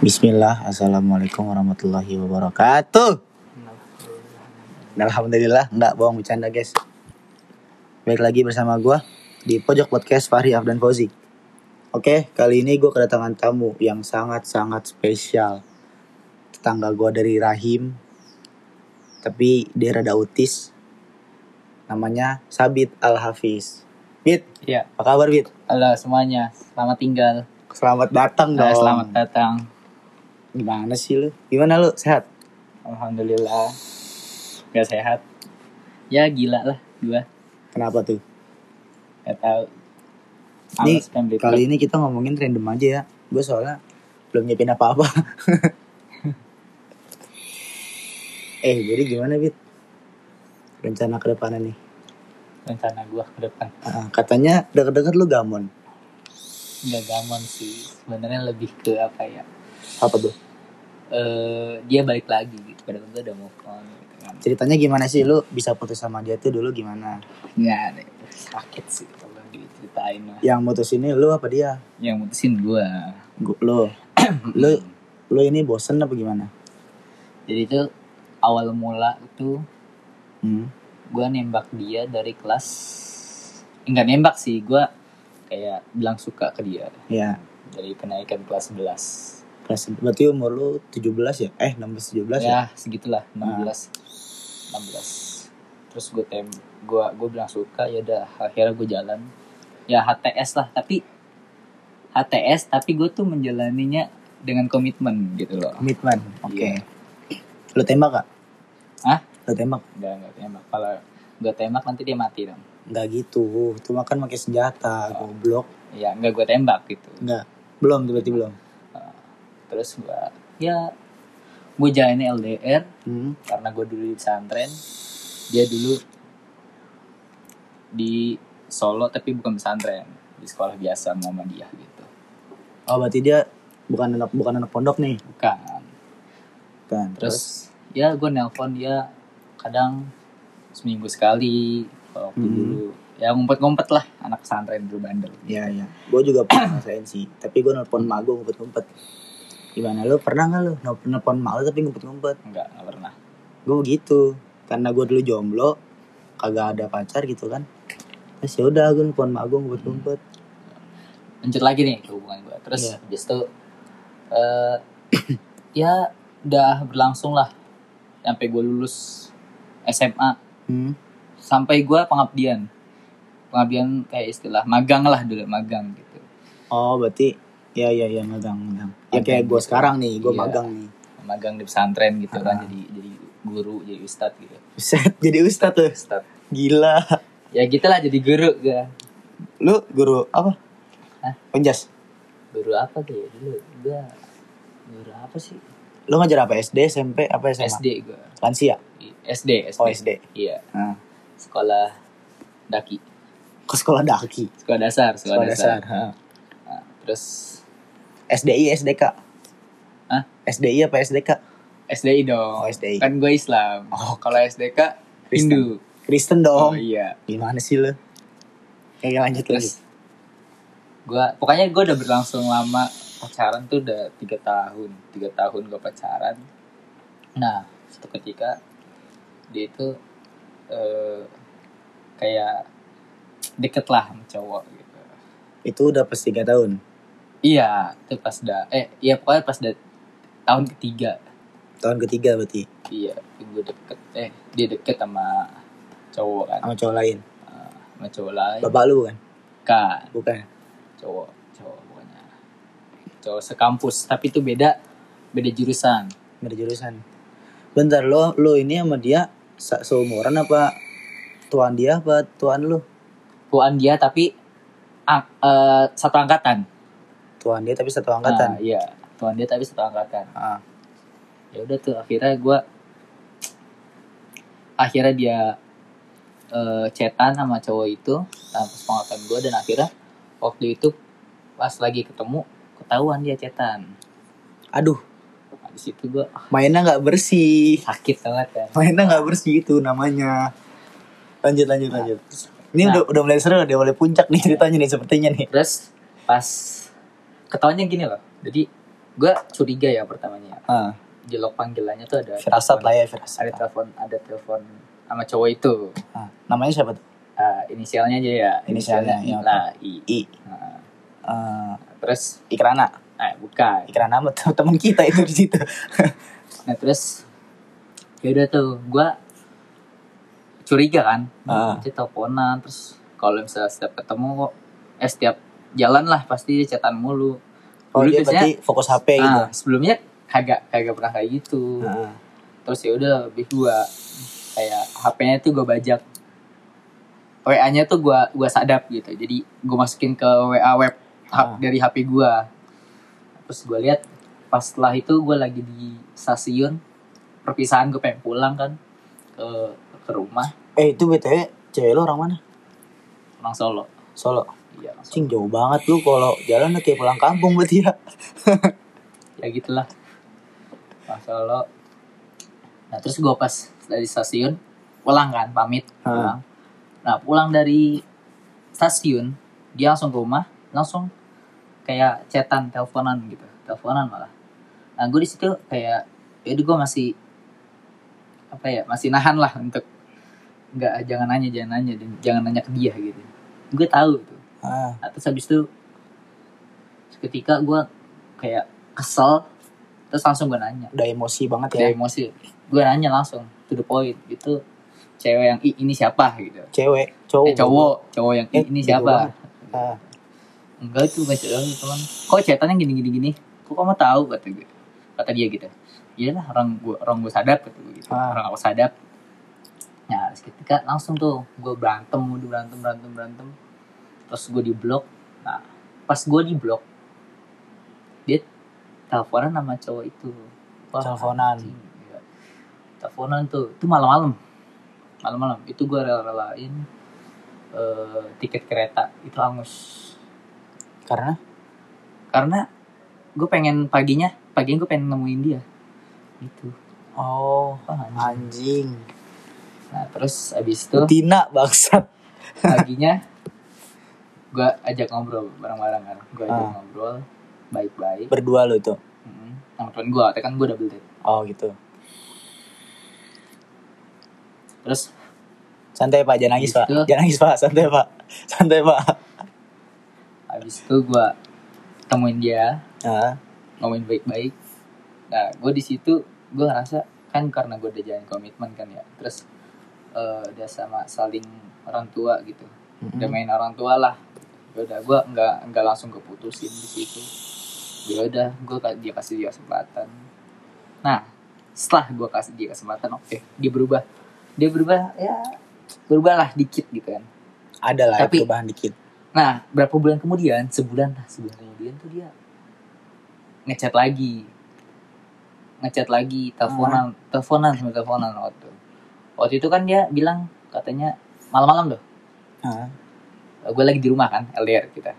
Bismillah, Assalamualaikum warahmatullahi wabarakatuh. Alhamdulillah, nggak bohong bercanda guys. Baik lagi bersama gua di Pojok Podcast Fahri Afdan Fauzi. Oke, kali ini gue kedatangan tamu yang sangat-sangat spesial. Tetangga gua dari Rahim Tapi dia rada autis. Namanya Sabit Al-Hafiz. Bit, Ya, apa kabar Bit? halo semuanya. Selamat tinggal. Selamat datang dong. selamat datang. Gimana sih lu? Gimana lu? Sehat? Alhamdulillah. Gak sehat. Ya gila lah gua. Kenapa tuh? Gak tahu. Ini beli Kali ini kita ngomongin random aja ya. Gue soalnya belum nyiapin apa-apa. eh, jadi gimana, Bit? Rencana ke depannya nih. rencana gua ke depan. Ah, katanya deket-deket lu gamon. Gak gamon sih. Sebenarnya lebih ke apa ya? Apa tuh? Eh dia balik lagi gitu. Padahal gua udah move on gitu. Ceritanya gimana sih lu bisa putus sama dia tuh dulu gimana? Nggak deh. Sakit sih kalau diceritain lah. Yang mutus ini lu apa dia? Yang mutusin gua. Gua, lu. lu lu ini bosen apa gimana? Jadi itu awal mula itu Hmm. gue nembak dia dari kelas enggak nembak sih gue kayak bilang suka ke dia Ya, dari kenaikan kelas 11 kelas berarti umur lu 17 ya? Eh, 16 17 ya? ya segitulah 16 16 terus gue tem gue gue bilang suka ya udah akhirnya gue jalan ya HTS lah tapi HTS tapi gue tuh menjalaninya dengan komitmen gitu loh Komitmen. Oke. Iya. Lu tembak gak? Hah? Lu tembak? enggak enggak tembak kalau gue tembak nanti dia mati dong Enggak gitu. Itu makan pakai senjata, goblok. ya enggak gue tembak gitu Enggak. Belum berarti belum. Terus gue ya gue jalanin LDR Hmm. karena gue dulu di pesantren dia dulu di Solo tapi bukan pesantren di sekolah biasa Muhammadiyah gitu Oh, berarti dia bukan anak bukan anak pondok nih. bukan Kan. terus ya gue nelpon dia kadang seminggu sekali waktu Hmm. dulu ya ngumpet-ngumpet lah anak pesantren dulu bandel Iya, iya. Gue juga pernah ngerasain sih. Tapi gue nelpon mak gue ngumpet-ngumpet. Gimana lu pernah nggak lu Nel- nelpon mak lu tapi ngumpet-ngumpet? enggak enggak pernah Gue begitu. Karena gue dulu jomblo, kagak ada pacar gitu kan. Terus ya udah gue nelpon mak gue ngumpet-ngumpet. lanjut lagi nih ke hubungan gue terus Iya. habis itu eh ya udah berlangsung lah sampai gue lulus SMA Hmm. sampai gue pengabdian pengabdian kayak istilah magang lah dulu magang gitu Oh, berarti ya ya ya magang magang. Ya kayak gue sekarang nih, gue Iya. magang nih. magang di pesantren gitu Ah. kan jadi jadi guru jadi ustadz gitu Buset, jadi ustad tuh. ustadz Gila. ya gitulah jadi guru gue Lu guru apa? Hah? Penjas. guru apa tuh ya dulu gue guru apa sih Lu ngajar apa? SD, SMP, apa SMA? SD gue Lansia. SD SD Oh, SD. iya Nah, sekolah daki ke sekolah daki. sekolah dasar sekolah, Sekolah dasar, dasar. Nah, terus SDI, SDK. Hah? SDI apa SDK? SDI dong Oh, SDI. kan gue Islam Oh, kalau SDK Kristen. Hindu Kristen oh dong. iya Gimana sih lu? Kayak lanjut lanjut. terus gue pokoknya gue udah berlangsung lama pacaran tuh udah tiga tahun tiga tahun gue pacaran nah suatu ketika dia itu eh, kayak deket lah sama cowok gitu Itu udah pas 3 tahun. Iya itu pas dah eh iya pokoknya pas dah tahun ketiga Tahun ketiga berarti. iya gue deket eh dia deket sama cowok kan Sama cowok lain. sama cowok lain Bapak lu kan? kan Bukan. cowok cowok pokoknya cowok sekampus tapi itu beda beda jurusan Beda jurusan. Bentar lo lo ini sama dia se- seumuran apa tuan dia apa tuan lu? tuan dia tapi eh, satu angkatan Tuan dia tapi satu Nah, angkatan. iya tuan dia tapi satu angkatan Ah. ya udah tuh akhirnya gue akhirnya dia eh chatan sama cowok itu tanpa sepengetahuan gue dan akhirnya waktu itu pas lagi ketemu ketahuan dia chatan Aduh, nah, di situ gue mainnya nggak bersih. sakit banget kan Mainnya nggak bersih itu namanya. Lanjut lanjut lanjut. Ini Nah. udah udah mulai seru, udah mulai puncak nih ceritanya nih sepertinya nih. terus pas ketahuannya gini loh jadi gue curiga ya pertamanya di log panggilannya tuh ada firasat lah ya firasat. ada telepon ada telepon sama cowok itu Ah, namanya siapa tuh? Ah, inisialnya aja ya Inisialnya, iya. nah i I. Nah, Ah, terus Ikrana. eh bukan Ikrana tuh teman kita itu di situ. nah terus ya udah tuh gue curiga kan Ah. dia teleponan terus kalau misalnya setiap ketemu kok eh setiap jalan lah pasti chatan mulu Oh, Dulu dia biasanya- berarti fokus HP gitu. ah, sebelumnya kagak kagak pernah kayak gitu Ah, terus ya udah lebih gua kayak HP-nya tuh gue bajak WA-nya tuh gua gua sadap gitu jadi gue masukin ke WA web Ah. dari HP gua terus gue lihat pas setelah itu gue lagi di stasiun perpisahan gue pengen pulang kan ke ke rumah Eh itu BTW cewek lo orang mana? orang Solo Solo. Iya. Solo. Cing jauh banget lu kalau jalan kayak pulang kampung berarti ya. ya gitulah. Orang Solo nah terus gue pas dari stasiun pulang kan pamit pulang. Nah pulang dari stasiun dia langsung ke rumah langsung kayak chatan teleponan gitu. Teleponan malah. Nah gue di situ kayak ya gue masih apa ya masih nahan lah untuk nggak jangan nanya jangan nanya dan jangan nanya ke dia gitu. Gue tahu tuh Ah, terus habis itu ketika gue kayak kesel terus langsung gue nanya. Udah emosi banget ya. kayak emosi. Gue nanya langsung to the point itu cewek yang "Ih, ini siapa? gitu. Cewek, cowok. eh cowok. Cowok yang "Ih, Eh, ini gitu siapa. Ah, enggak itu gak cewek teman. Kok cetannya gini gini gini kok kamu tahu? Kata gue kata dia gitu. Iyalah orang gue orang gue sadap kata gue gitu. Ah. orang aku sadap. Nah ketika langsung tuh gue berantem udah berantem berantem berantem terus gue di blok nah pas gue di blok dia teleponan sama cowok itu Wah, Teleponan. iya. teleponan tuh itu malam-malam malam-malam itu gue rela-relain eh, tiket kereta itu hangus karena karena gue pengen paginya paginya gue pengen nemuin dia gitu oh anjing. anjing. nah terus abis itu Tina bangsat. paginya gue ajak ngobrol bareng-bareng kan gue ajak Ah. ngobrol baik-baik Berdua lo itu. Sama temen gue kan gue double date Oh gitu. terus Santai Pak, jangan nangis Pak. Gitu. Jangan nangis Pak, santai Pak. Santai Pak. abis itu gue temuin dia Ah, ngomongin baik-baik nah gue di situ gue ngerasa kan karena gue udah jalan komitmen kan ya terus eh, udah sama saling orang tua gitu udah mm-mm. main orang tua lah ya udah gue nggak nggak langsung keputusin di situ. Ya udah gue dia kasih dia kesempatan. Nah setelah gue kasih dia kesempatan oke dia berubah. Dia berubah ya berubah lah dikit gitu kan. Ada lah ya Tapi- perubahan dikit. nah berapa bulan kemudian? Sebulan lah sebulan kemudian tuh dia ngechat lagi. Ngechat lagi teleponan teleponan sama teleponan waktu. Waktu itu kan dia bilang katanya malam-malam tuh Ah, gue lagi di rumah kan LDR kita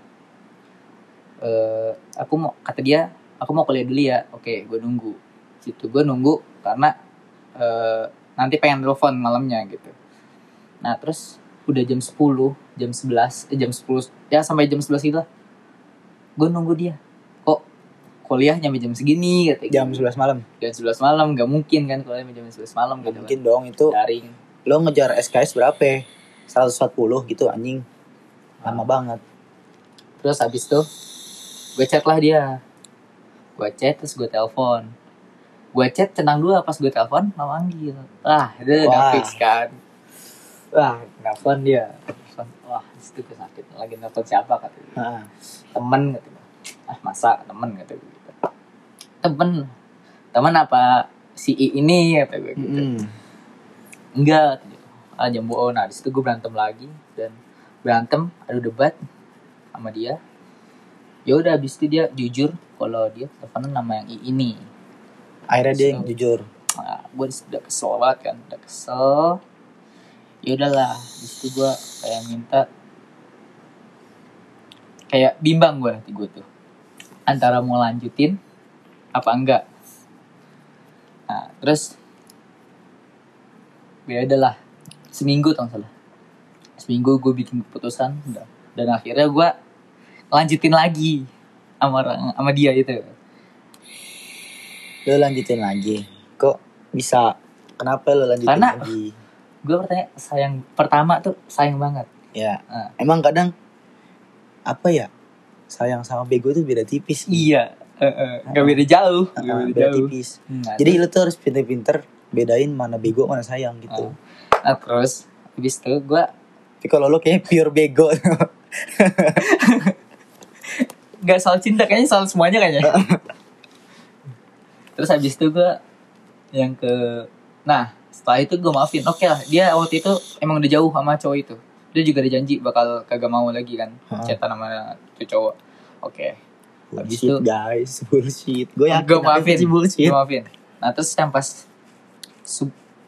eh aku mau kata dia aku mau kuliah dulu ya oke gue nunggu situ gue nunggu karena eh nanti pengen telepon malamnya gitu nah terus udah jam 10 jam 11 eh, jam 10 ya sampai jam 11 gitu lah gue nunggu dia kok kuliah nyampe jam segini kata jam gitu. 11 malam. jam 11 malam gak mungkin kan kuliah jam 11 malam Gak gitu mungkin dong itu. kan. daring Lo ngejar SKS berapa? ya? 140 gitu anjing. Lama banget. Terus habis itu gue chat lah dia. Gue chat terus gue telepon. Gue chat tenang dulu pas gue telepon mau manggil. Wah, itu udah fix kan. Wah, nelfon dia. Telepon. Wah, di situ gue sakit. Lagi nelfon siapa kata. Ah, Temen kata dia. Ah, masa temen kata gue gitu. Temen. Temen apa si I ini kata gue gitu. mm-mm. Enggak, ah jambu oh nah di situ gue berantem lagi dan berantem adu debat sama dia. Ya udah habis itu dia jujur kalau dia teleponan nama yang ini. Akhirnya dia yang So- jujur. nah, gue udah kesel banget kan udah kesel. Ya udahlah di situ gue kayak minta kayak bimbang gue hati gue tuh. Antara mau lanjutin apa enggak. Nah terus ya udahlah seminggu tau salah seminggu gue bikin keputusan udah dan akhirnya gue lanjutin lagi sama orang sama dia itu Lo lanjutin lagi. Kok bisa? Kenapa lo lanjutin Karena- lagi? gue bertanya sayang pertama tuh sayang banget Ya, Ah. emang kadang apa ya? Sayang sama bego tuh beda tipis. iya nggak beda jauh Ah, nggak beda beda jauh tipis. Nah, Jadi lo tuh harus pinter-pinter bedain mana bego mana sayang gitu. nah, terus habis itu gue Tapi kalau lo kayak pure bego. nggak soal cinta kayaknya soal semuanya kayaknya. Terus habis itu gue yang ke nah setelah itu gue maafin. Oke lah dia waktu itu emang udah jauh sama cowok itu. Dia juga ada janji bakal kagak mau lagi kan chatan sama tuh cowok. Oke. Habis bullshit itu- guys, bullshit. Gue yakin gue maafin. gue maafin. Nah terus yang pas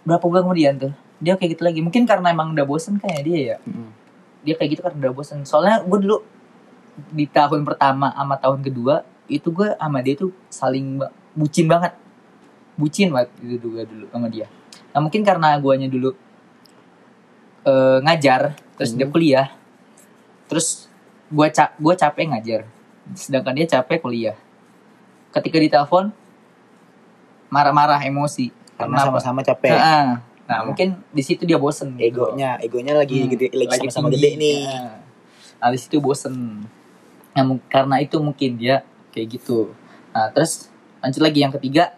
berapa bulan kemudian tuh dia kayak gitu lagi. Mungkin karena emang udah bosen kayaknya dia ya. Mm. dia kayak gitu karena udah bosen. Soalnya gue dulu di tahun pertama sama tahun kedua itu gue sama dia tuh saling bucin banget. Bucin banget itu dulu dulu sama dia. Nah mungkin karena guanya dulu eh, ngajar terus Hmm. dia kuliah terus gua cap gua capek ngajar sedangkan dia capek kuliah. Ketika ditelepon marah-marah emosi. Karena sama-sama capek. Nah, nah, Hmm. mungkin di situ dia bosen gitu. Egonya, egonya lagi Hmm, gede, lagi sama-sama tinggi. gede nih. Nah, nah, di situ bosen. Nah, karena itu mungkin dia kayak gitu. Nah, terus lanjut lagi yang ketiga.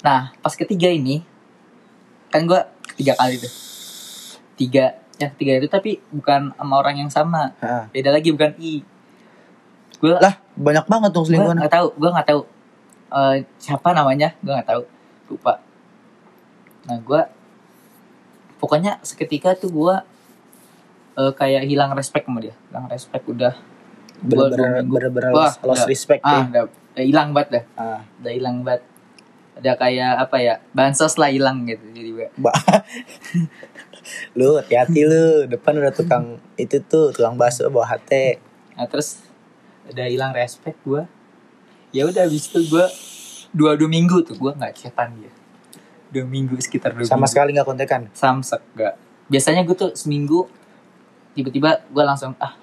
Nah, pas ketiga ini kan gua tiga kali tuh. Tiga, yang ketiga itu tapi bukan sama orang yang sama. Hah. Beda lagi bukan I. Gue Lah, banyak banget dong gue selingkuhan. nggak tahu, gue nggak tahu eh, siapa namanya, gue nggak tahu, lupa. Nah, gue pokoknya seketika tuh gue eh, kayak hilang respect sama dia, hilang respect udah. Gua Bener-bener lost, lost udah. respect Ah, ya. udah, udah hilang banget dah, Ah. udah hilang banget. Ada kayak apa ya, bansos lah hilang gitu jadi gue. Lu hati-hati lu depan udah tukang itu tuh tukang bakso bawa hati Nah terus udah hilang respect gue. Ya udah habis itu gue dua dua minggu tuh gue nggak chatan dia. Dua minggu sekitar dua sama minggu. sekali nggak kontekan? Samsek gak biasanya gue tuh seminggu tiba-tiba gue langsung ah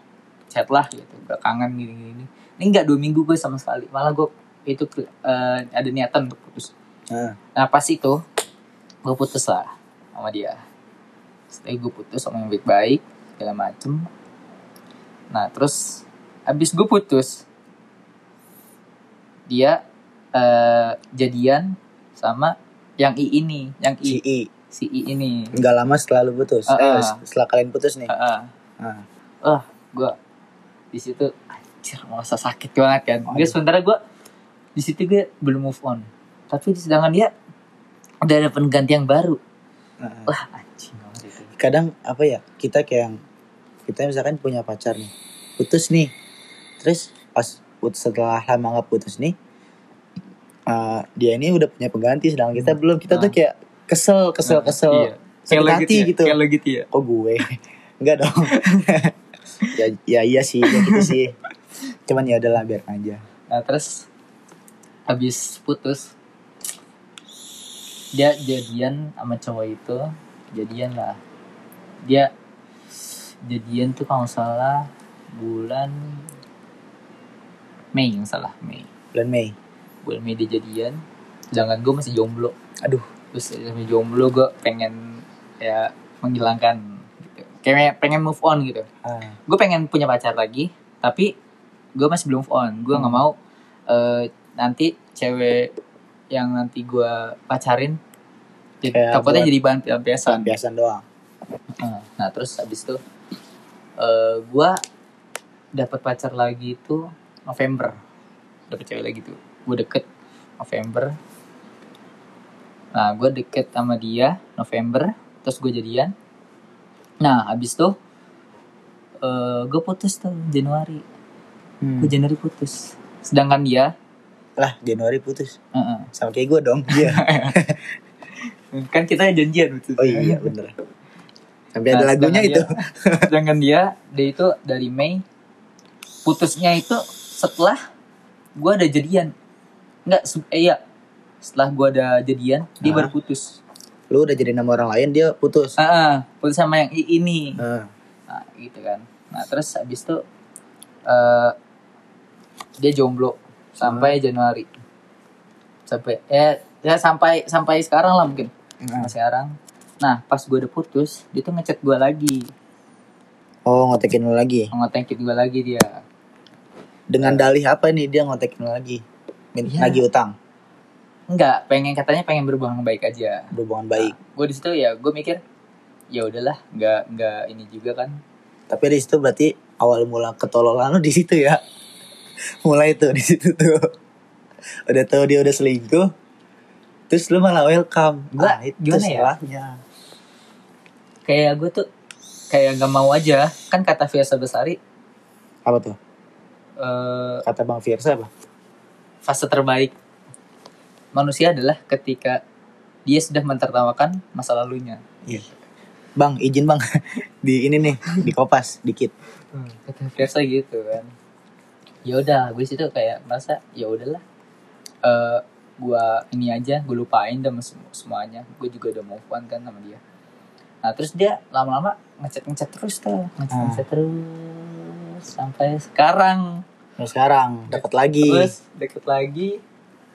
chat lah gitu. Gak kangen gini gini ini nggak dua minggu gue sama sekali. Malah gue itu eh, ada niatan untuk putus. Nah, nah pas itu gue putus lah sama dia. Setelah gue putus sama yang baik-baik segala macem. Nah terus abis gue putus dia eh, jadian sama yang I ini yang si I. I si I ini. Nggak lama setelah lu putus. Ah, eh, ah. setelah kalian putus nih. Heeh. Ah. ah. Gue di situ anjir merasa sakit banget kan. Dia sementara gue di situ gue belum move on. Tapi sedangkan dia udah ada pengganti yang baru. Ah. wah anjing itu. Kadang apa ya kita kayak yang kita misalkan punya pacar nih putus nih. Terus pas putus setelah lama nggak putus nih eh, dia ini udah punya pengganti sedangkan kita belum. Kita tuh Ah. kayak kesel kesel Nah, kesel. iya. sakit Kayak hati ya, gitu. kayak gitu ya. Kok gue? Enggak dong. Ya ya iya sih ya gitu sih. Cuman ya udahlah biar aja. Nah terus habis putus dia jadian sama cowok itu. Jadian lah. Dia jadian tuh kalau salah bulan Mei yang salah Mei. Bulan Mei bulan Mei dia jadian. Sedangkan gue masih jomblo. Aduh. Terus masih jomblo gue pengen ya menghilangkan gitu. kayak pengen move on gitu. Ah, gue pengen punya pacar lagi tapi gue masih belum move on. Gue nggak Hmm. mau eh, nanti cewek yang nanti gue pacarin Kayak takutnya jadi bahan pelampiasan. biasa doang. Nah, nah terus habis itu eh gue dapat pacar lagi itu November. Dapet cewek lagi tuh gue deket November. Nah gue deket sama dia November terus gue jadian. Nah habis tuh eh gue putus tuh Januari. Hmm. gue Januari putus. Sedangkan dia lah Januari putus? Eh, eh, sama kayak gue dong iya. Kan kita janjian putus oh iya bener. Sampai Nah, ada lagunya itu. dia- sedangkan dia dia itu dari Mei. Putusnya itu setelah gue ada jadian nggak eh, iya. Setelah gue ada jadian dia Ah. baru putus. Lu udah jadi nama orang lain dia putus? Ah ah, putus sama yang ini. Ah, nah gitu kan. Nah terus habis itu eh dia jomblo sampai Januari. Sampai ya ya sampai sampai sekarang lah mungkin. Nah. sekarang. Nah pas gue udah putus dia tuh ngechat gue lagi. Oh ngotekin lu lagi. ngetekin gue lagi dia. Dengan dalih apa nih dia ngotekin lu lagi? Min Iya. Lagi utang, enggak pengen katanya pengen berhubungan baik aja berhubungan baik. gue di situ ya gue mikir ya udahlah nggak nggak ini juga kan Tapi di situ berarti awal mula ketololan lu di situ ya. Mulai tuh di situ tuh. Udah tahu dia udah selingkuh. Terus lu malah welcome. Gua- Ah, itu gimana ya? salahnya. kayak gue tuh kayak nggak mau aja kan kata Fiasa Besari Apa tuh? eh, Kata Bang Fiersa apa? Fase terbaik manusia adalah ketika dia sudah mentertawakan masa lalunya. Bang, izin Bang. di ini nih, di kopas dikit. kata Fiasa gitu kan. Ya udah gue situ kayak merasa ya udahlah. Eh gua ini aja gue lupain sama sem- semuanya. Gue juga udah move on kan sama dia. Nah terus dia lama-lama ngechat ngechat terus tuh ngechat Ah. ngechat terus sampai sekarang Nah sekarang deket lagi. terus deket lagi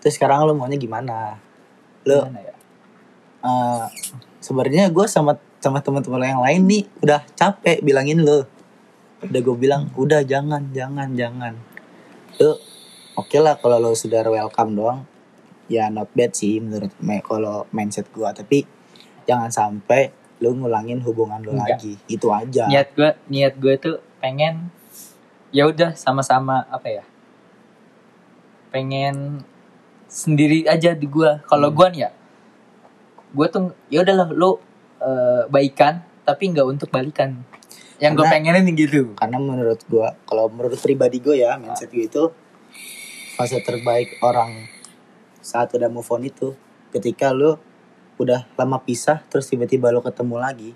Terus sekarang lu maunya gimana? Lu gimana ya eh sebenarnya gue sama sama teman-teman yang lain nih udah capek bilangin lu. Udah gue bilang udah jangan jangan jangan. Lu oke lah kalau lu sudah welcome doang. Ya not bad sih menurut me kalau mindset gue tapi jangan sampai lu ngulangin hubungan Enggak. lagi. Itu aja. niat gue niat gue tuh pengen ya udah sama-sama apa ya pengen sendiri aja di gue kalau Hmm. gue nih ya gue tuh ya udahlah lu eh, baikan tapi nggak untuk balikan. Yang gue pengenin gitu. karena menurut gua kalau menurut pribadi gue ya mindset gue itu fase terbaik orang saat udah move on itu ketika lu udah lama pisah terus tiba-tiba lu ketemu lagi.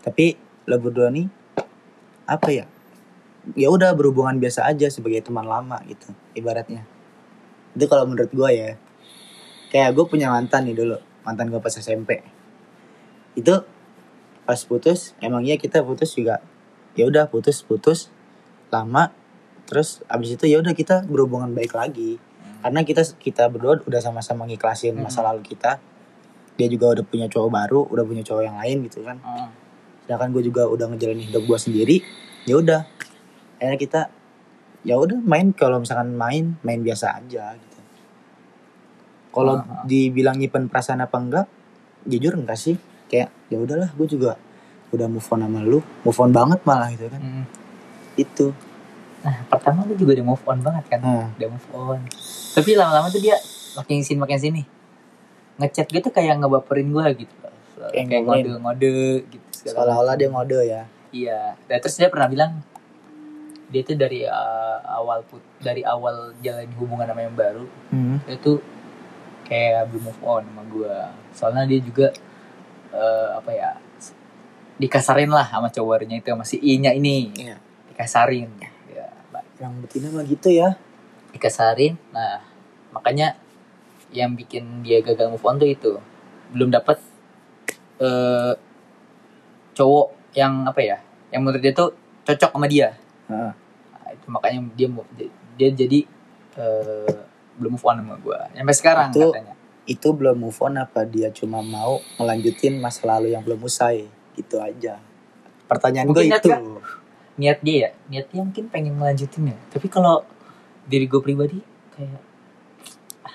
Tapi lo berdua nih apa ya ya udah berhubungan biasa aja sebagai teman lama gitu ibaratnya. Itu kalau menurut gua ya. Kayak gue punya mantan nih dulu mantan gue pas SMP itu pas putus emangnya kita putus juga? Ya udah putus putus lama terus abis itu ya udah kita berhubungan baik lagi. Karena kita kita berdua udah sama-sama ngiklasin Hmm. masa lalu kita. Dia juga udah punya cowok baru udah punya cowok yang lain gitu kan. Hmm. sedangkan gue juga udah ngejalanin hidup gue sendiri ya udah akhirnya kita ya udah main kalau misalkan main main biasa aja gitu. Kalau Ah. dibilang nyimpen perasaan apa enggak jujur enggak sih. Kayak ya udahlah gue juga udah move on sama lu. Move on banget malah gitu kan. Hmm. itu. Nah pertama gue juga udah move on banget kan? Hmm. udah move on. Tapi lama-lama tuh dia makin sini makin sini. Ngechat gue tuh kayak ngebaperin gue gitu. Kayak ngode-ngode gitu seolah-olah dia ngode ya. Iya, dan terus dia pernah bilang dia tuh dari uh, awal put dari awal jalan hubungan sama yang baru dia tuh kayak belum move on sama gue. Soalnya dia juga uh, apa ya dikasarin lah sama cowoknya itu sama si I-nya ini. Iya. dikasarin. Ya yang betina mah gitu ya. Dikasarin nah makanya yang bikin dia gagal move on tuh itu. Belum dapat eh cowok yang apa ya yang menurut dia tuh cocok sama dia. Nah, itu makanya dia mau dia, jadi eh, belum move on sama gue sampai sekarang Itu- katanya. itu belum move on apa dia cuma mau ngelanjutin masa lalu yang belum usai? Gitu aja. Pertanyaan gue itu. kan? niat dia ya. Niat dia mungkin pengen melanjutin ya. Tapi kalau diri gue pribadi kayak ah,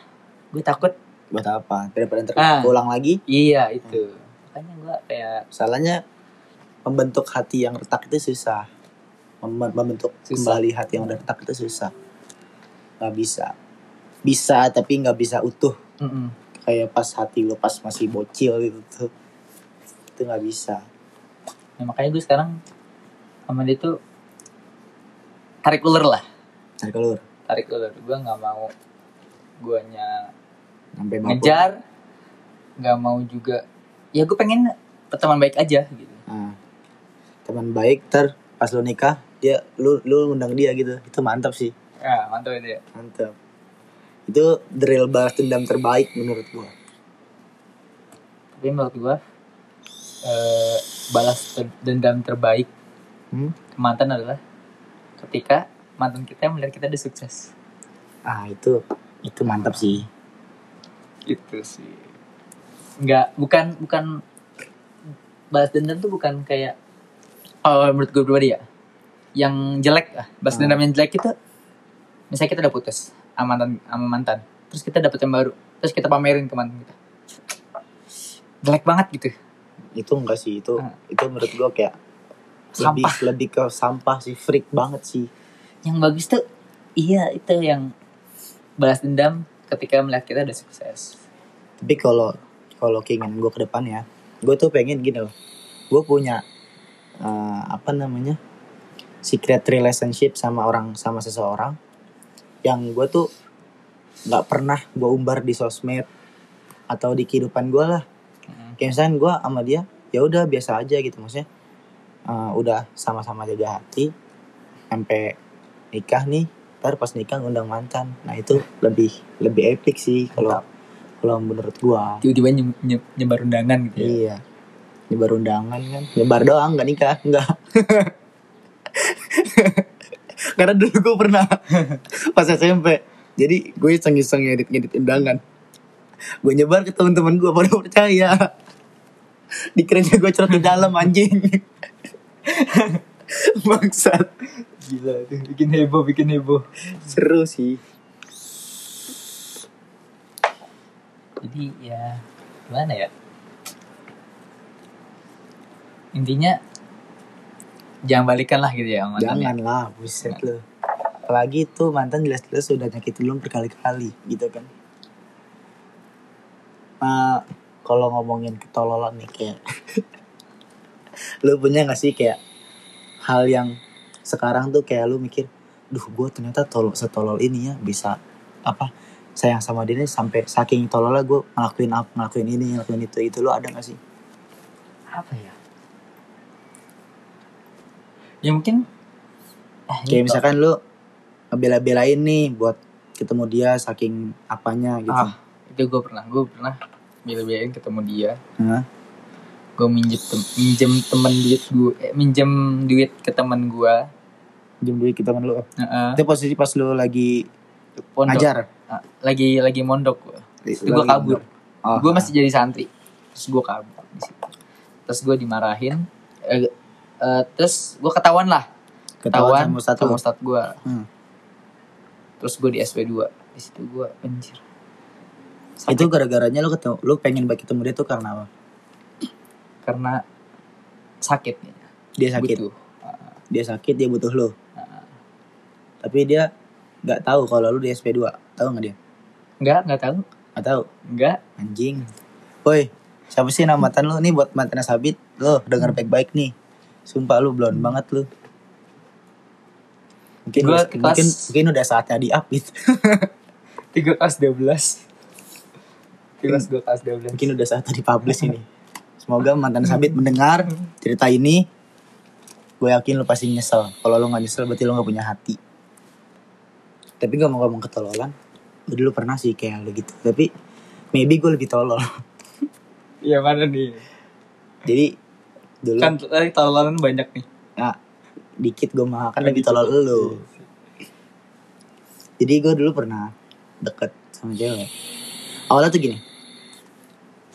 gue takut. Buat apa? Daripada ntar Ah. ulang lagi? Iya itu. Makanya gue kayak salahnya membentuk hati yang retak itu susah membentuk Susah. kembali hati yang udah retak itu susah. Nggak bisa. Bisa tapi nggak bisa utuh. Mm-mm. kayak pas hati lo pas masih bocil gitu tuh. Itu nggak bisa. Nah, makanya gue sekarang sama dia tuh tarik ulur lah. Cari keluar tarik ulur. Gue nggak mau guanya sampai ngejar nggak mau juga ya gue pengen teman baik aja gitu. Nah, teman baik ter pas lo nikah dia lu lu undang dia gitu. Itu mantap sih. Ya mantap itu ya. Mantap. Itu drill balas dendam terbaik menurut gua. Tapi menurut gue eh, balas dendam terbaik Hmm? mantan adalah ketika mantan kita melihat kita udah sukses ah itu itu mantap sih. Itu sih. Enggak, bukan bukan balas dendam tuh bukan kayak kalau menurut gue pribadi ya. Yang jelek lah, balas Hmm. dendam yang jelek itu misalnya kita udah putus sama mantan, sama mantan. Terus kita dapet yang baru. Terus kita pamerin ke mantan kita. Jelek banget gitu. itu enggak sih itu Hmm. itu menurut gua kayak lebih Sampah. lebih ke sampah sih freak banget sih Yang bagus tuh iya itu yang balas dendam ketika melihat kita udah sukses. tapi kalau kalau keinginan gue ke depan ya gue tuh pengen gini loh gue punya eh, apa namanya secret relationship sama orang sama seseorang yang gue tuh nggak pernah gue umbar di sosmed atau di kehidupan gue lah. Mm. kayak misalnya gue sama dia ya udah biasa aja gitu. Maksudnya eh, udah sama-sama jaga hati sampai nikah nih ntar pas nikah ngundang mantan. Nah itu lebih lebih epic sih kalau kalau menurut gua. Tiba-tiba nye- nye- nyebar undangan gitu ya. iya. Nyebar undangan kan. Nyebar doang nggak nikah nggak karena dulu gue pernah pas SMP jadi gue iseng-iseng ngedit ngedit undangan. Gue nyebar ke teman-teman gue pada percaya. Dikiranya gue cerita di dalam anjing. Bangsat. Gila tuh, bikin heboh, bikin heboh. seru sih. Jadi ya gimana ya? Intinya jangan balikan lah gitu ya mantannya. jangan lah buset lo apalagi tuh mantan jelas-jelas sudah nyakitin lu berkali-kali gitu kan Nah, kalau ngomongin ketololan nih kayak lu punya gak sih kayak hal yang sekarang tuh kayak lu mikir duh gue ternyata tolol setolol ini ya bisa apa sayang sama dia nih sampai saking tololnya gue ngelakuin apa ngelakuin ini ngelakuin itu itu lu ada gak sih Apa ya? Ya mungkin eh, kayak ini misalkan lu ngebela-belain nih buat ketemu dia saking apanya gitu Ah, itu gue pernah, gue pernah bela-belain ketemu dia. Hah? Gue minjem tem minjem temen duit gue, eh, minjem duit ke temen gue. jam duit kita lu Heeh. itu posisi pas lu lagi Pondok. ngajar Ah, lagi lagi mondok gue. Terus gue kabur. Oh, gue masih jadi santri terus gue kabur terus gue dimarahin eh, eh, terus gue ketahuan lah. Ketahuan sama satu. sama ustadz gue Hmm. terus gue di SP 2 di situ gue anjir. Itu gara-garanya lu ketemu lu pengen baik ketemu dia tuh karena apa? Karena sakit. Dia sakit? Butuh. Dia sakit dia butuh lu? Ah. tapi dia nggak tahu kalau lu di SP2 tahu nggak dia? Enggak enggak tahu. Nggak tahu? Enggak anjing. Woi siapa sih nama mantan lu? Nih buat mantannya Sabit. Lo denger baik-baik nih sumpah lu blond banget lu. Mungkin Gua mungkin kelas- mungkin udah saatnya di up gitu. tiga kelas 12 tiga kelas dua kelas 12 mungkin udah saatnya di publish ini. Semoga mantan Sabit mendengar cerita ini. Gue yakin lu pasti nyesel. Kalau lu nggak nyesel berarti lu nggak punya hati. Tapi gak mau ngomong ketololan. Gue dulu pernah sih kayak lu gitu. Tapi maybe gue lebih tolol. Iya mana nih? Jadi dulu. Kan tadi tololan banyak nih. Nah, dikit gue mah kan lebih tolol lu. jadi gue dulu pernah deket sama cewek. Awalnya tuh gini.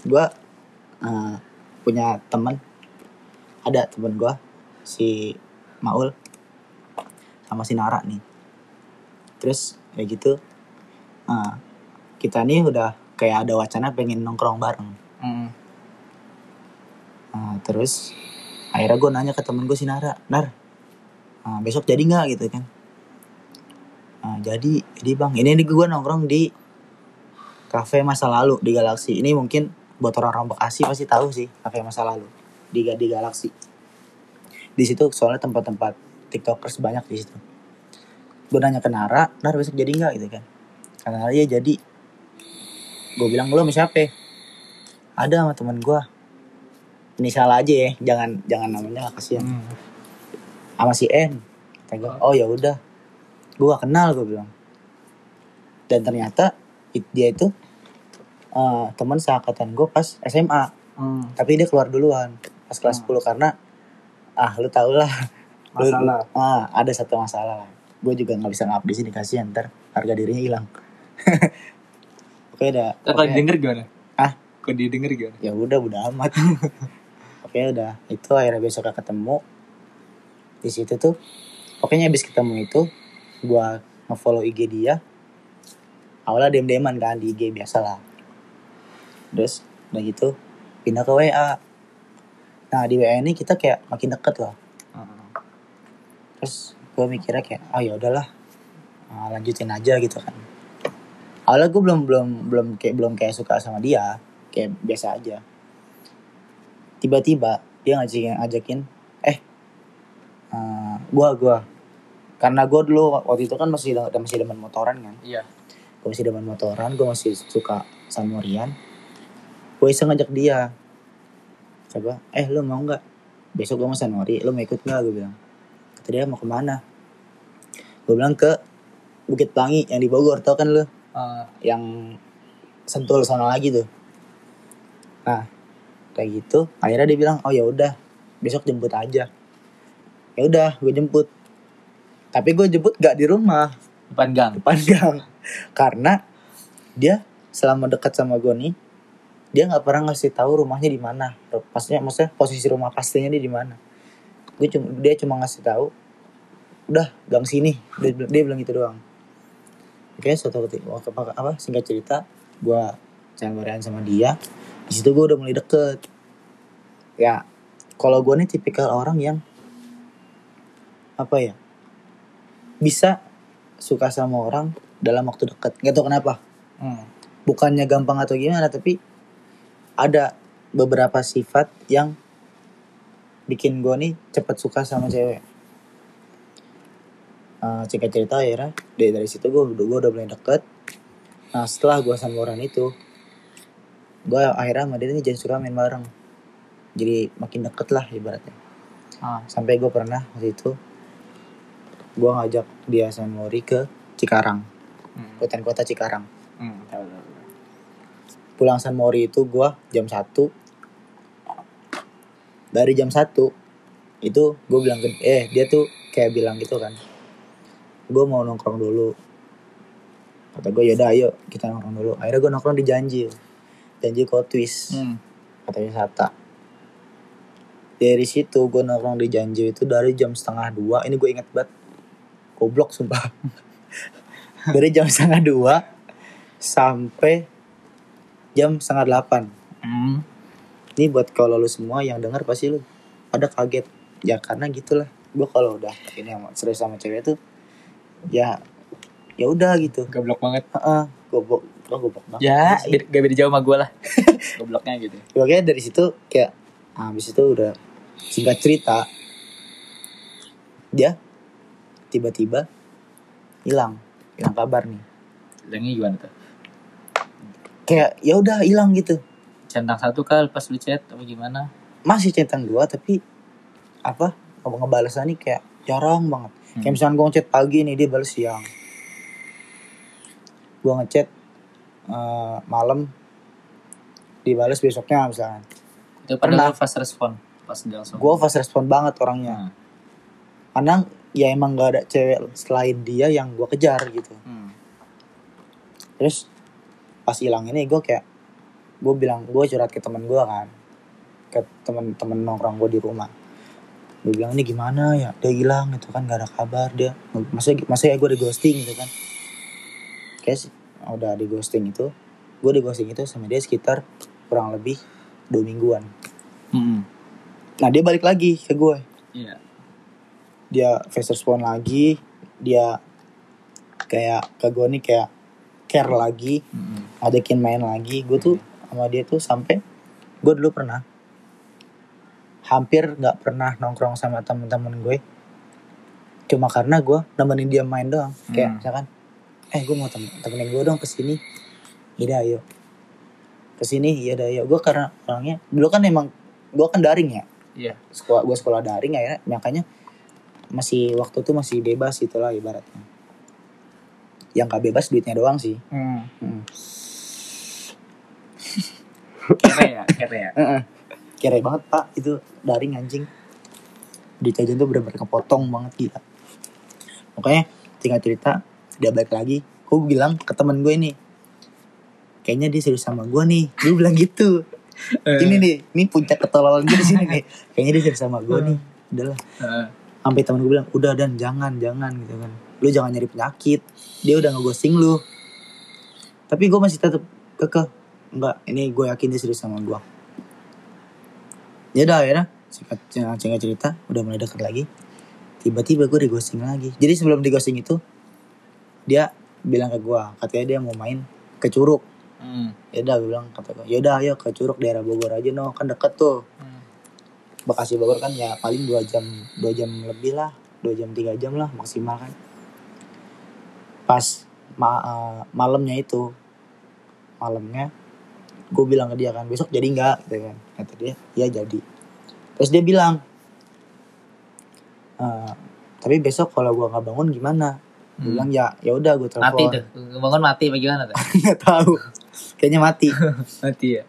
Gue eh, punya teman ada temen gue si Maul sama si Nara nih. Terus kayak gitu eh, kita nih udah kayak ada wacana pengen nongkrong bareng. Hmm. Nah, terus akhirnya gue nanya ke temen gue si Nara, Nar, ah, besok jadi nggak gitu kan? Nah, jadi, jadi bang, ini gue nongkrong di kafe masa lalu di Galaxy. Ini mungkin buat orang-orang Bekasi pasti tahu sih kafe masa lalu di di Galaxy. Di situ soalnya tempat-tempat tiktokers banyak di situ. Gue nanya ke Nara, Nar besok jadi nggak gitu kan? Karena Nara ya jadi. Gue bilang lu sama siapa? Ada sama temen gue inisial aja ya jangan jangan namanya kasihan Hmm. sama si N gue oh ya udah gue gak kenal gue bilang dan ternyata it- dia itu eh, teman seangkatan gue pas SMA Hmm. tapi dia keluar duluan pas kelas 10 karena ah lu tau lah Lu- Masalah. ah ada satu masalah gue juga nggak bisa ngap di sini kasihan ntar harga dirinya hilang oke udah kalau didengar gimana? Ah? Kalau didengar gimana? ya udah udah amat oke udah. Itu akhirnya besoknya ketemu. Di situ tuh pokoknya habis ketemu itu gua ngefollow IG dia. Awalnya dem deman kan di IG biasa lah terus udah gitu pindah ke WA nah di WA ini kita kayak makin deket loh. Terus gue mikirnya kayak ah ya udahlah. Ah, lanjutin aja gitu kan. Awalnya gue belum belum belum kayak belum kayak suka sama dia. Kayak biasa aja tiba-tiba dia ngajakin ngajakin eh eh, gua gua. Karena gue dulu waktu itu kan masih masih demen motoran kan. Iya. gue masih demen motoran gue masih suka sama Rian. Gue iseng ngajak dia. Coba eh lu mau nggak? Besok gue mau Sanori lu mau ikut nggak? Gue bilang. Kata dia mau ke mana? Gue bilang ke Bukit Pelangi yang di Bogor tau kan lu? Eh, yang sentul sana lagi tuh. Nah kayak gitu. Akhirnya dia bilang oh ya udah besok jemput aja. Ya udah gue jemput. Tapi gue jemput gak di rumah. Depan gang. depan gang. Karena dia selama dekat sama gue nih dia nggak pernah ngasih tahu rumahnya di mana. Pastinya maksudnya posisi rumah pastinya dia di mana. Gue cuma dia cuma ngasih tahu udah gang sini. Dia, dia bilang gitu doang. Oke suatu ketika apa, apa singkat cerita gue canggoran sama dia di situ gue udah mulai deket. Ya kalau gue nih tipikal orang yang apa ya bisa suka sama orang dalam waktu dekat nggak tahu kenapa. Hmm. bukannya gampang atau gimana tapi ada beberapa sifat yang bikin gue nih cepet suka sama cewek. Uh, singkat cerita akhirnya dari dari situ gue gue udah mulai deket. Nah setelah gue sama orang itu gue akhirnya sama dia nih jadi suka main bareng jadi makin deket lah ibaratnya Ah. sampai gue pernah waktu itu gue ngajak dia sama Mori ke Cikarang Hmm. hutan kota Cikarang Hmm. Tahu, tahu, tahu. pulang San Mori itu gua jam 1 dari jam 1 itu gue bilang ke eh dia tuh kayak bilang gitu kan gue mau nongkrong dulu kata gue yaudah ayo kita nongkrong dulu akhirnya gue nongkrong di janji janji kok twist. Hmm. kata wisata dari situ gue nongkrong di janji itu dari jam setengah dua. Ini gue inget banget. Goblok sumpah. Dari jam setengah dua sampai jam setengah delapan. Hmm. ini buat kalau lu semua yang dengar pasti lu pada kaget. Ya karena gitulah. Gue kalau udah ini sama serius sama cewek tuh ya ya udah gitu. Goblok banget. Heeh, goblok oh, goblok banget Ya, sih. beda- gak beda jauh sama gue lah. Gobloknya gitu. Makanya dari situ kayak ah, habis itu udah singkat cerita dia tiba-tiba hilang hilang kabar nih Bilangnya gimana tuh? kayak ya udah hilang gitu Centang satu kali pas lu chat apa gimana? masih centang dua tapi apa ngebalasannya kayak jarang banget Hmm. kayak misalnya gue ngechat pagi nih dia balas siang gue ngechat eh, malam dibalas besoknya misalnya Itu Pernah. fast respon pas langsung. gue fast respon banget orangnya Hmm. karena ya emang gak ada cewek selain dia yang gue kejar gitu Hmm. terus pas hilang ini gue kayak gue bilang gue curhat ke teman gue kan ke temen-temen nongkrong gue di rumah gue bilang ini gimana ya dia hilang gitu kan gak ada kabar dia masa masa ya gue di ghosting gitu kan kayak udah di ghosting itu gue di ghosting itu sama dia sekitar kurang lebih dua mingguan Hmm. nah dia balik lagi ke gue Iya. dia face respond lagi dia kayak ke gue nih kayak care lagi Hmm. ngajakin main lagi gue tuh sama dia tuh sampai gue dulu pernah hampir nggak pernah nongkrong sama temen-temen gue cuma karena gue nemenin dia main doang kayak Hmm. misalkan eh gue mau tem temenin gue dong ke sini iya ayo ke sini iya dah ayo gue karena orangnya dulu kan emang gue kan daring ya Iya. sekolah gue sekolah daring akhirnya makanya masih waktu tuh masih bebas itulah ibaratnya yang gak bebas duitnya doang sih Hmm. Hmm. Kere ya, kere ya. Heeh. Kere banget pak itu daring anjing. Di jajan tuh bener-bener kepotong banget gila. Makanya tinggal cerita dia balik lagi. Gue bilang ke temen gue ini. kayaknya dia serius sama gue nih. Gue bilang gitu. Eh. ini nih ini puncak ketololan gue di sini nih. Kayaknya dia serius sama gue nih. Udahlah Heeh. sampai temen gue bilang udah dan jangan jangan gitu kan. Lu jangan nyari penyakit. Dia udah ngeghosting lu. Tapi gue masih tetap kekeh. Enggak ini gue yakin dia serius sama gue ya udah akhirnya singkat cerita udah mulai deket lagi. Tiba-tiba gue di ghosting lagi. Jadi sebelum di ghosting itu dia bilang ke gue katanya dia mau main ke curug. Hmm. ya udah gue bilang kata gue ya udah ayo ke curug daerah Bogor aja no kan deket tuh. Hmm. Bekasi Bogor kan ya paling dua jam dua jam lebih lah dua jam tiga jam lah maksimal kan. Pas ma- eh, malamnya itu malamnya gue bilang ke dia kan besok jadi nggak? Gitu kan kata dia. Ya jadi. Terus dia bilang "Eh, tapi besok kalau gue nggak bangun gimana gue Hmm. bilang ya ya udah gue Mati telepon tuh. Bangun mati apa gimana tuh? nggak tahu kayaknya mati mati ya.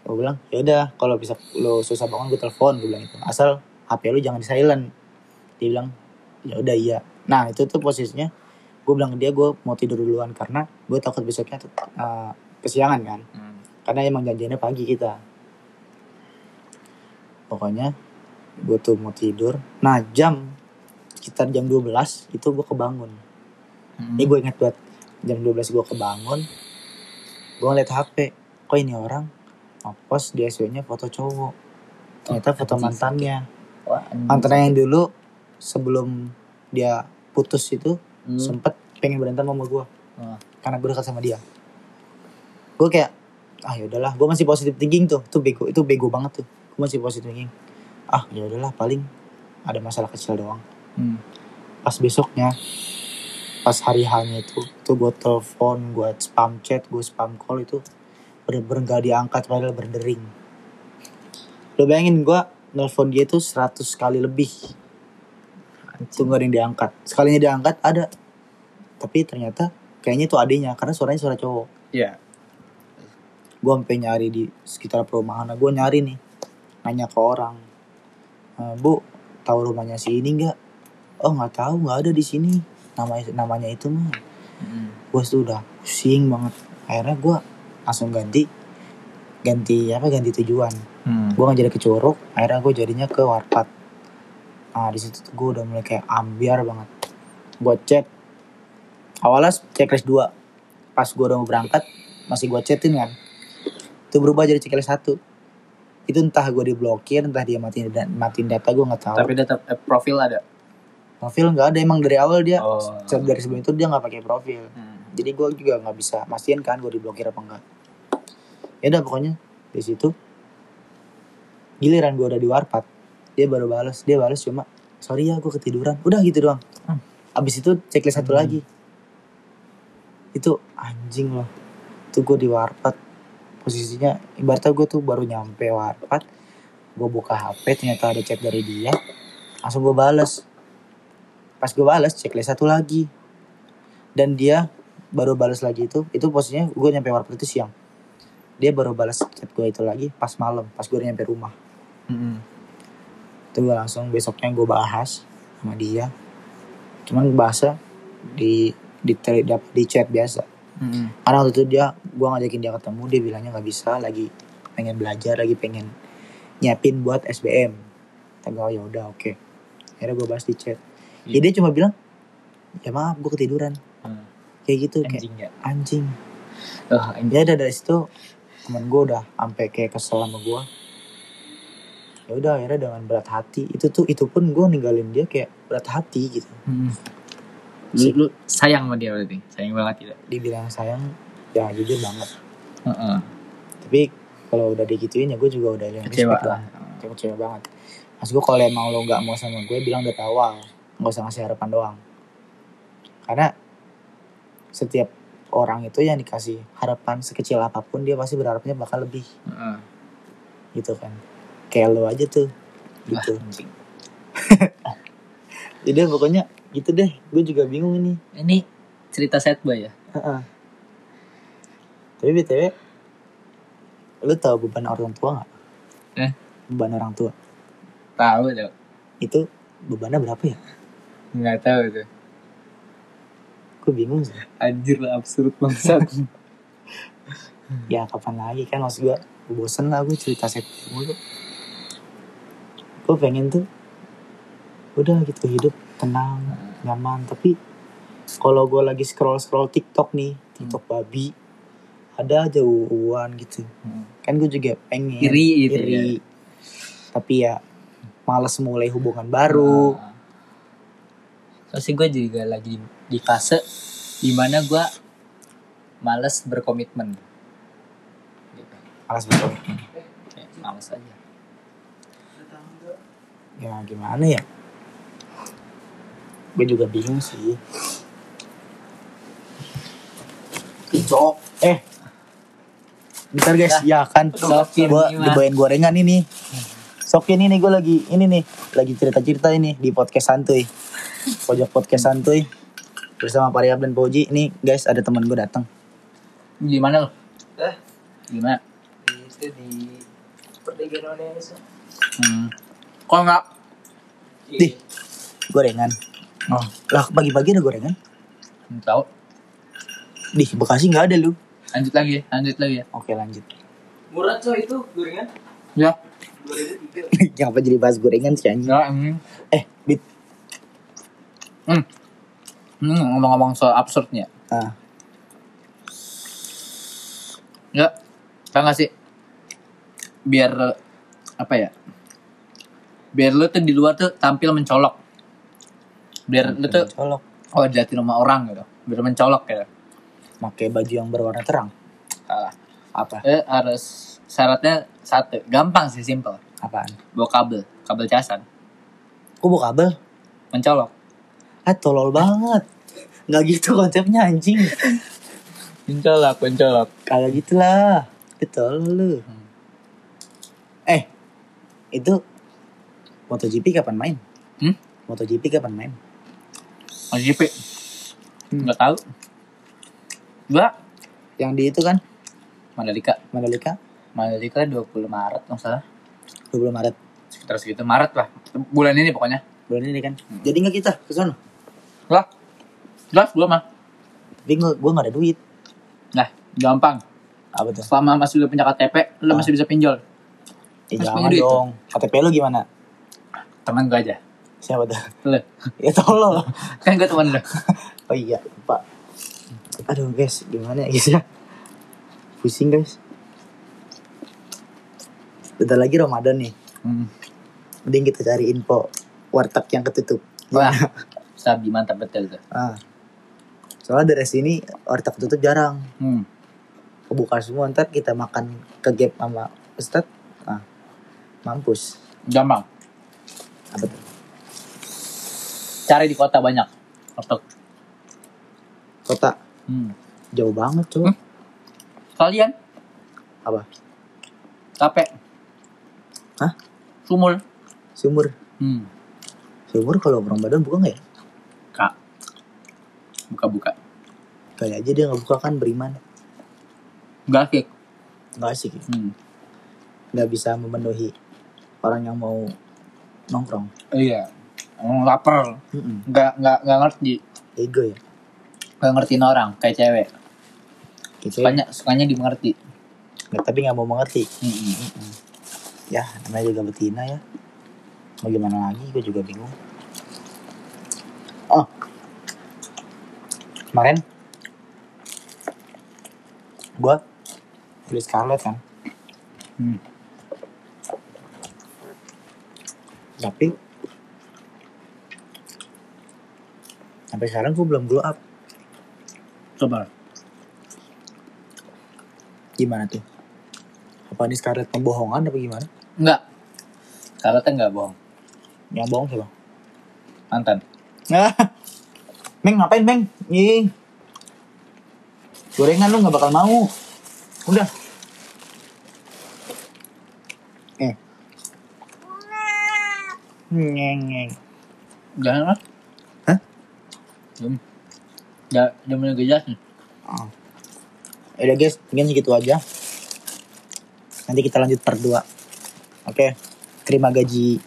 gue bilang ya udah kalau bisa lo susah bangun gue telepon gue bilang itu asal hp lu jangan di silent dia bilang ya udah iya nah itu tuh posisinya gue bilang ke dia gue mau tidur duluan karena gue takut besoknya tuh, uh, kesiangan kan Hmm. karena emang janjiannya pagi kita pokoknya gue tuh mau tidur nah jam sekitar jam 12 itu gue kebangun Hmm. ini gue inget banget jam 12 gue kebangun gue ngeliat HP kok ini orang ngepost di SW nya foto cowok ternyata foto anjing. mantannya mantannya yang dulu sebelum dia putus itu Hmm. sempet pengen berantem sama gue Wah. karena gue dekat sama dia gue kayak ah yaudahlah gue masih positive thinking tuh tuh bego itu bego banget tuh gue masih positive thinking ah ya udahlah paling ada masalah kecil doang Hmm. pas besoknya pas hari hanya itu tuh gue telepon gue spam chat gue spam call itu bener-bener gak diangkat padahal berdering. Lo bayangin gue nelfon dia tuh 100 kali lebih. Itu gak ada yang diangkat. Sekalinya diangkat ada. Tapi ternyata kayaknya itu adanya karena suaranya suara cowok. Iya. gue sampai nyari di sekitar perumahan gue nyari nih nanya ke orang. "Eh, bu tahu rumahnya si ini nggak? Oh nggak tahu nggak ada di sini namanya namanya itu mah Hmm. gue tuh udah pusing banget. Akhirnya gue langsung ganti ganti apa ganti tujuan. Hmm. gue nggak jadi ke Curug akhirnya gue jadinya ke Warpat. Nah di situ gue udah mulai kayak ambiar banget. Gue chat. Awalnya checklist 2 pas gue udah mau berangkat masih gue chatin kan. Itu berubah jadi checklist satu. Itu entah gue diblokir entah dia matiin matiin data gue nggak tahu. Tapi tetap eh, profil ada. Profil nggak ada emang dari awal dia. Oh. dari sebelum itu dia nggak pakai profil. Hmm. jadi gue juga nggak bisa mastiin kan gue diblokir apa enggak ya udah pokoknya di situ giliran gue udah di warpat dia baru balas dia balas cuma sorry ya gue ketiduran. Udah gitu doang. Hmm. abis itu checklist satu Hmm. lagi. Itu anjing loh. Itu gue di warpat. Posisinya ibaratnya gue tuh baru nyampe warpat gue buka hp ternyata ada chat dari dia langsung gue balas pas gue balas checklist satu lagi. Dan dia baru balas lagi itu itu posisinya gue nyampe warpat itu siang. Dia baru balas chat gue itu lagi pas malam pas gue nyampe rumah. Hmm. itu gue langsung besoknya gue bahas sama dia. Cuman bahasa di di dap- di chat biasa. Hmm. karena waktu itu dia gue ngajakin dia ketemu dia bilangnya nggak bisa lagi pengen belajar lagi pengen nyiapin buat SBM kata gue ya udah oke. Akhirnya gue bahas di chat ya Iya. dia cuma bilang ya maaf gue ketiduran Hmm. kayak gitu kayak Anjing ya. anjing Oh, anjing. ya udah dari situ temen gue udah sampai kayak kesel sama gue ya udah akhirnya dengan berat hati itu tuh itu pun gue ninggalin dia kayak berat hati gitu Hmm. Lu, lu sayang sama dia berarti. Sayang banget gitu. dibilang sayang ya jujur banget Heeh. tapi kalau udah digituin ya gue juga udah yang Kecewa lah. Kayak kecewa banget mas gue kalau emang lo nggak mau sama gue bilang dari awal nggak usah ngasih harapan doang karena setiap orang itu yang dikasih harapan sekecil apa pun dia pasti berharapnya bakal lebih Heeh. gitu kan kayak lo aja tuh gitu anjing. jadi pokoknya gitu deh gue juga bingung ini Ini cerita sad boy ya? Heeh. tapi btw lu tahu beban orang tua nggak Eh? beban orang tua Tahu tuh. itu bebannya berapa ya Nggak tahu tuh. gue bingung sih Anjir lah absurd bangsat. ya kapan lagi kan maksud gue bosen lah gue cerita set mulu gue pengen tuh udah gitu hidup tenang nyaman tapi kalau gue lagi scroll scroll TikTok nih TikTok babi ada aja uan gitu Hmm. kan gue juga pengen Iri gitu iri. tapi ya males mulai hubungan baru Nah. Sih gue juga lagi di fase di mana gue males berkomitmen. Gitu. males berkomitmen. Kayak males aja. ya gimana ya? Gue juga bingung sih. Cok, eh. Bentar guys. Ya kan. Sokin, gue dibawain gorengan ini. Sokin ini gue lagi ini nih. Lagi cerita cerita ini di podcast santuy pojok podcast santuy bersama Pariab dan Poji ini guys ada teman gue datang Di mana lo? Eh, Di mana? itu di perdagangan Indonesia. Hmm. Kok enggak? Di. gorengan Oh, lah pagi-pagi ada gorengan nggak tahu. di Bekasi nggak ada lu Lanjut lagi, ya, lanjut lagi ya. oke lanjut Murah coy itu gorengan. Ya. 2003. Kenapa jadi bahas gorengan sih anjing? Ya, hmm. Eh, Bit. Hmm. Hmm, ngomong-ngomong soal absurdnya. Ah, Ya, tau gak sih? Biar apa ya? Biar lu tuh di luar tuh tampil mencolok. Biar lu tuh colok. oh diliatin sama orang gitu. Biar mencolok gitu. Pakai baju yang berwarna terang. Salah. Apa? Eh harus syaratnya satu. Gampang sih simple. Apaan? Bawa kabel, kabel casan. Kok bawa kabel? Mencolok. Ah, tolol banget. Nggak gitu konsepnya anjing. Mencolok, mencolok. Kayak gitulah. Betul lu. Hmm. Eh, itu MotoGP kapan main? Hmm? MotoGP kapan main? MotoGP. Hmm. Nggak tahu. Gua Yang di itu kan Mandalika. Mandalika Mandalika 20 Maret nggak salah. 20 Maret Sekitar segitu Maret lah. Bulan ini pokoknya. bulan ini kan. Hmm. Jadi nggak kita ke sana? Lah. Jelas gua mah. Tapi gua, gua nggak ada duit. Nah, gampang. Apa tuh? Selama masih udah punya KTP, lu Ah. masih bisa pinjol. Eh, Mas jangan duit dong. KTP lu gimana? Temen gue aja. Siapa tuh? Lu. ya tolol. Kan gue temen lu. Oh iya, Pak. Aduh guys, gimana ya guys ya? Pusing guys. Bentar lagi Ramadan nih. Hmm. Mending kita cari info warteg yang ketutup. Wah, sabi mantap betul tuh. Ah. Soalnya dari sini warteg ketutup jarang. Hmm. Kebuka semua ntar kita makan ke gap sama Ustadz. Ah. Mampus. Gampang. Apa tuh? Cari di kota banyak. Untuk Kota. hmm. Jauh banget cuy. Hmm? kalian Apa? capek. Hah? Sumul. Sumur. Hmm. Sumur kalau Ramadan buka nggak ya? Buka-buka. Kali aja dia nggak buka kan beriman. Grafik. Nggak asik ya. Hmm. Nggak bisa memenuhi orang yang mau nongkrong. Iya. Emang lapar. Mm-mm. Nggak, nggak, nggak ngerti. Ego ya. Nggak ngertiin orang. Kayak cewek. Gitu Sukanya, sukanya dimengerti. Nggak, tapi nggak mau mengerti. Hmm. Ya, namanya juga betina ya. Mau gimana lagi, gue juga bingung. Kemarin gue beli Scarlett kan. Hmm. Tapi sampai sekarang gue belum glow up. Coba. Gimana tuh? Apa ini Scarlett pembohongan apa gimana? Enggak. Kalau teh nggak bohong. Yang bohong siapa? Mantan. Meng ngapain Meng? Ih. Gorengan lu nggak bakal mau. Udah. Eh. Ngeng ngeng. Jangan lah. Hah? Jam. Ya, jam mulai gejas nih. Oh. Udah guys, mungkin segitu aja. Nanti kita lanjut part 2. Oke. Terima gaji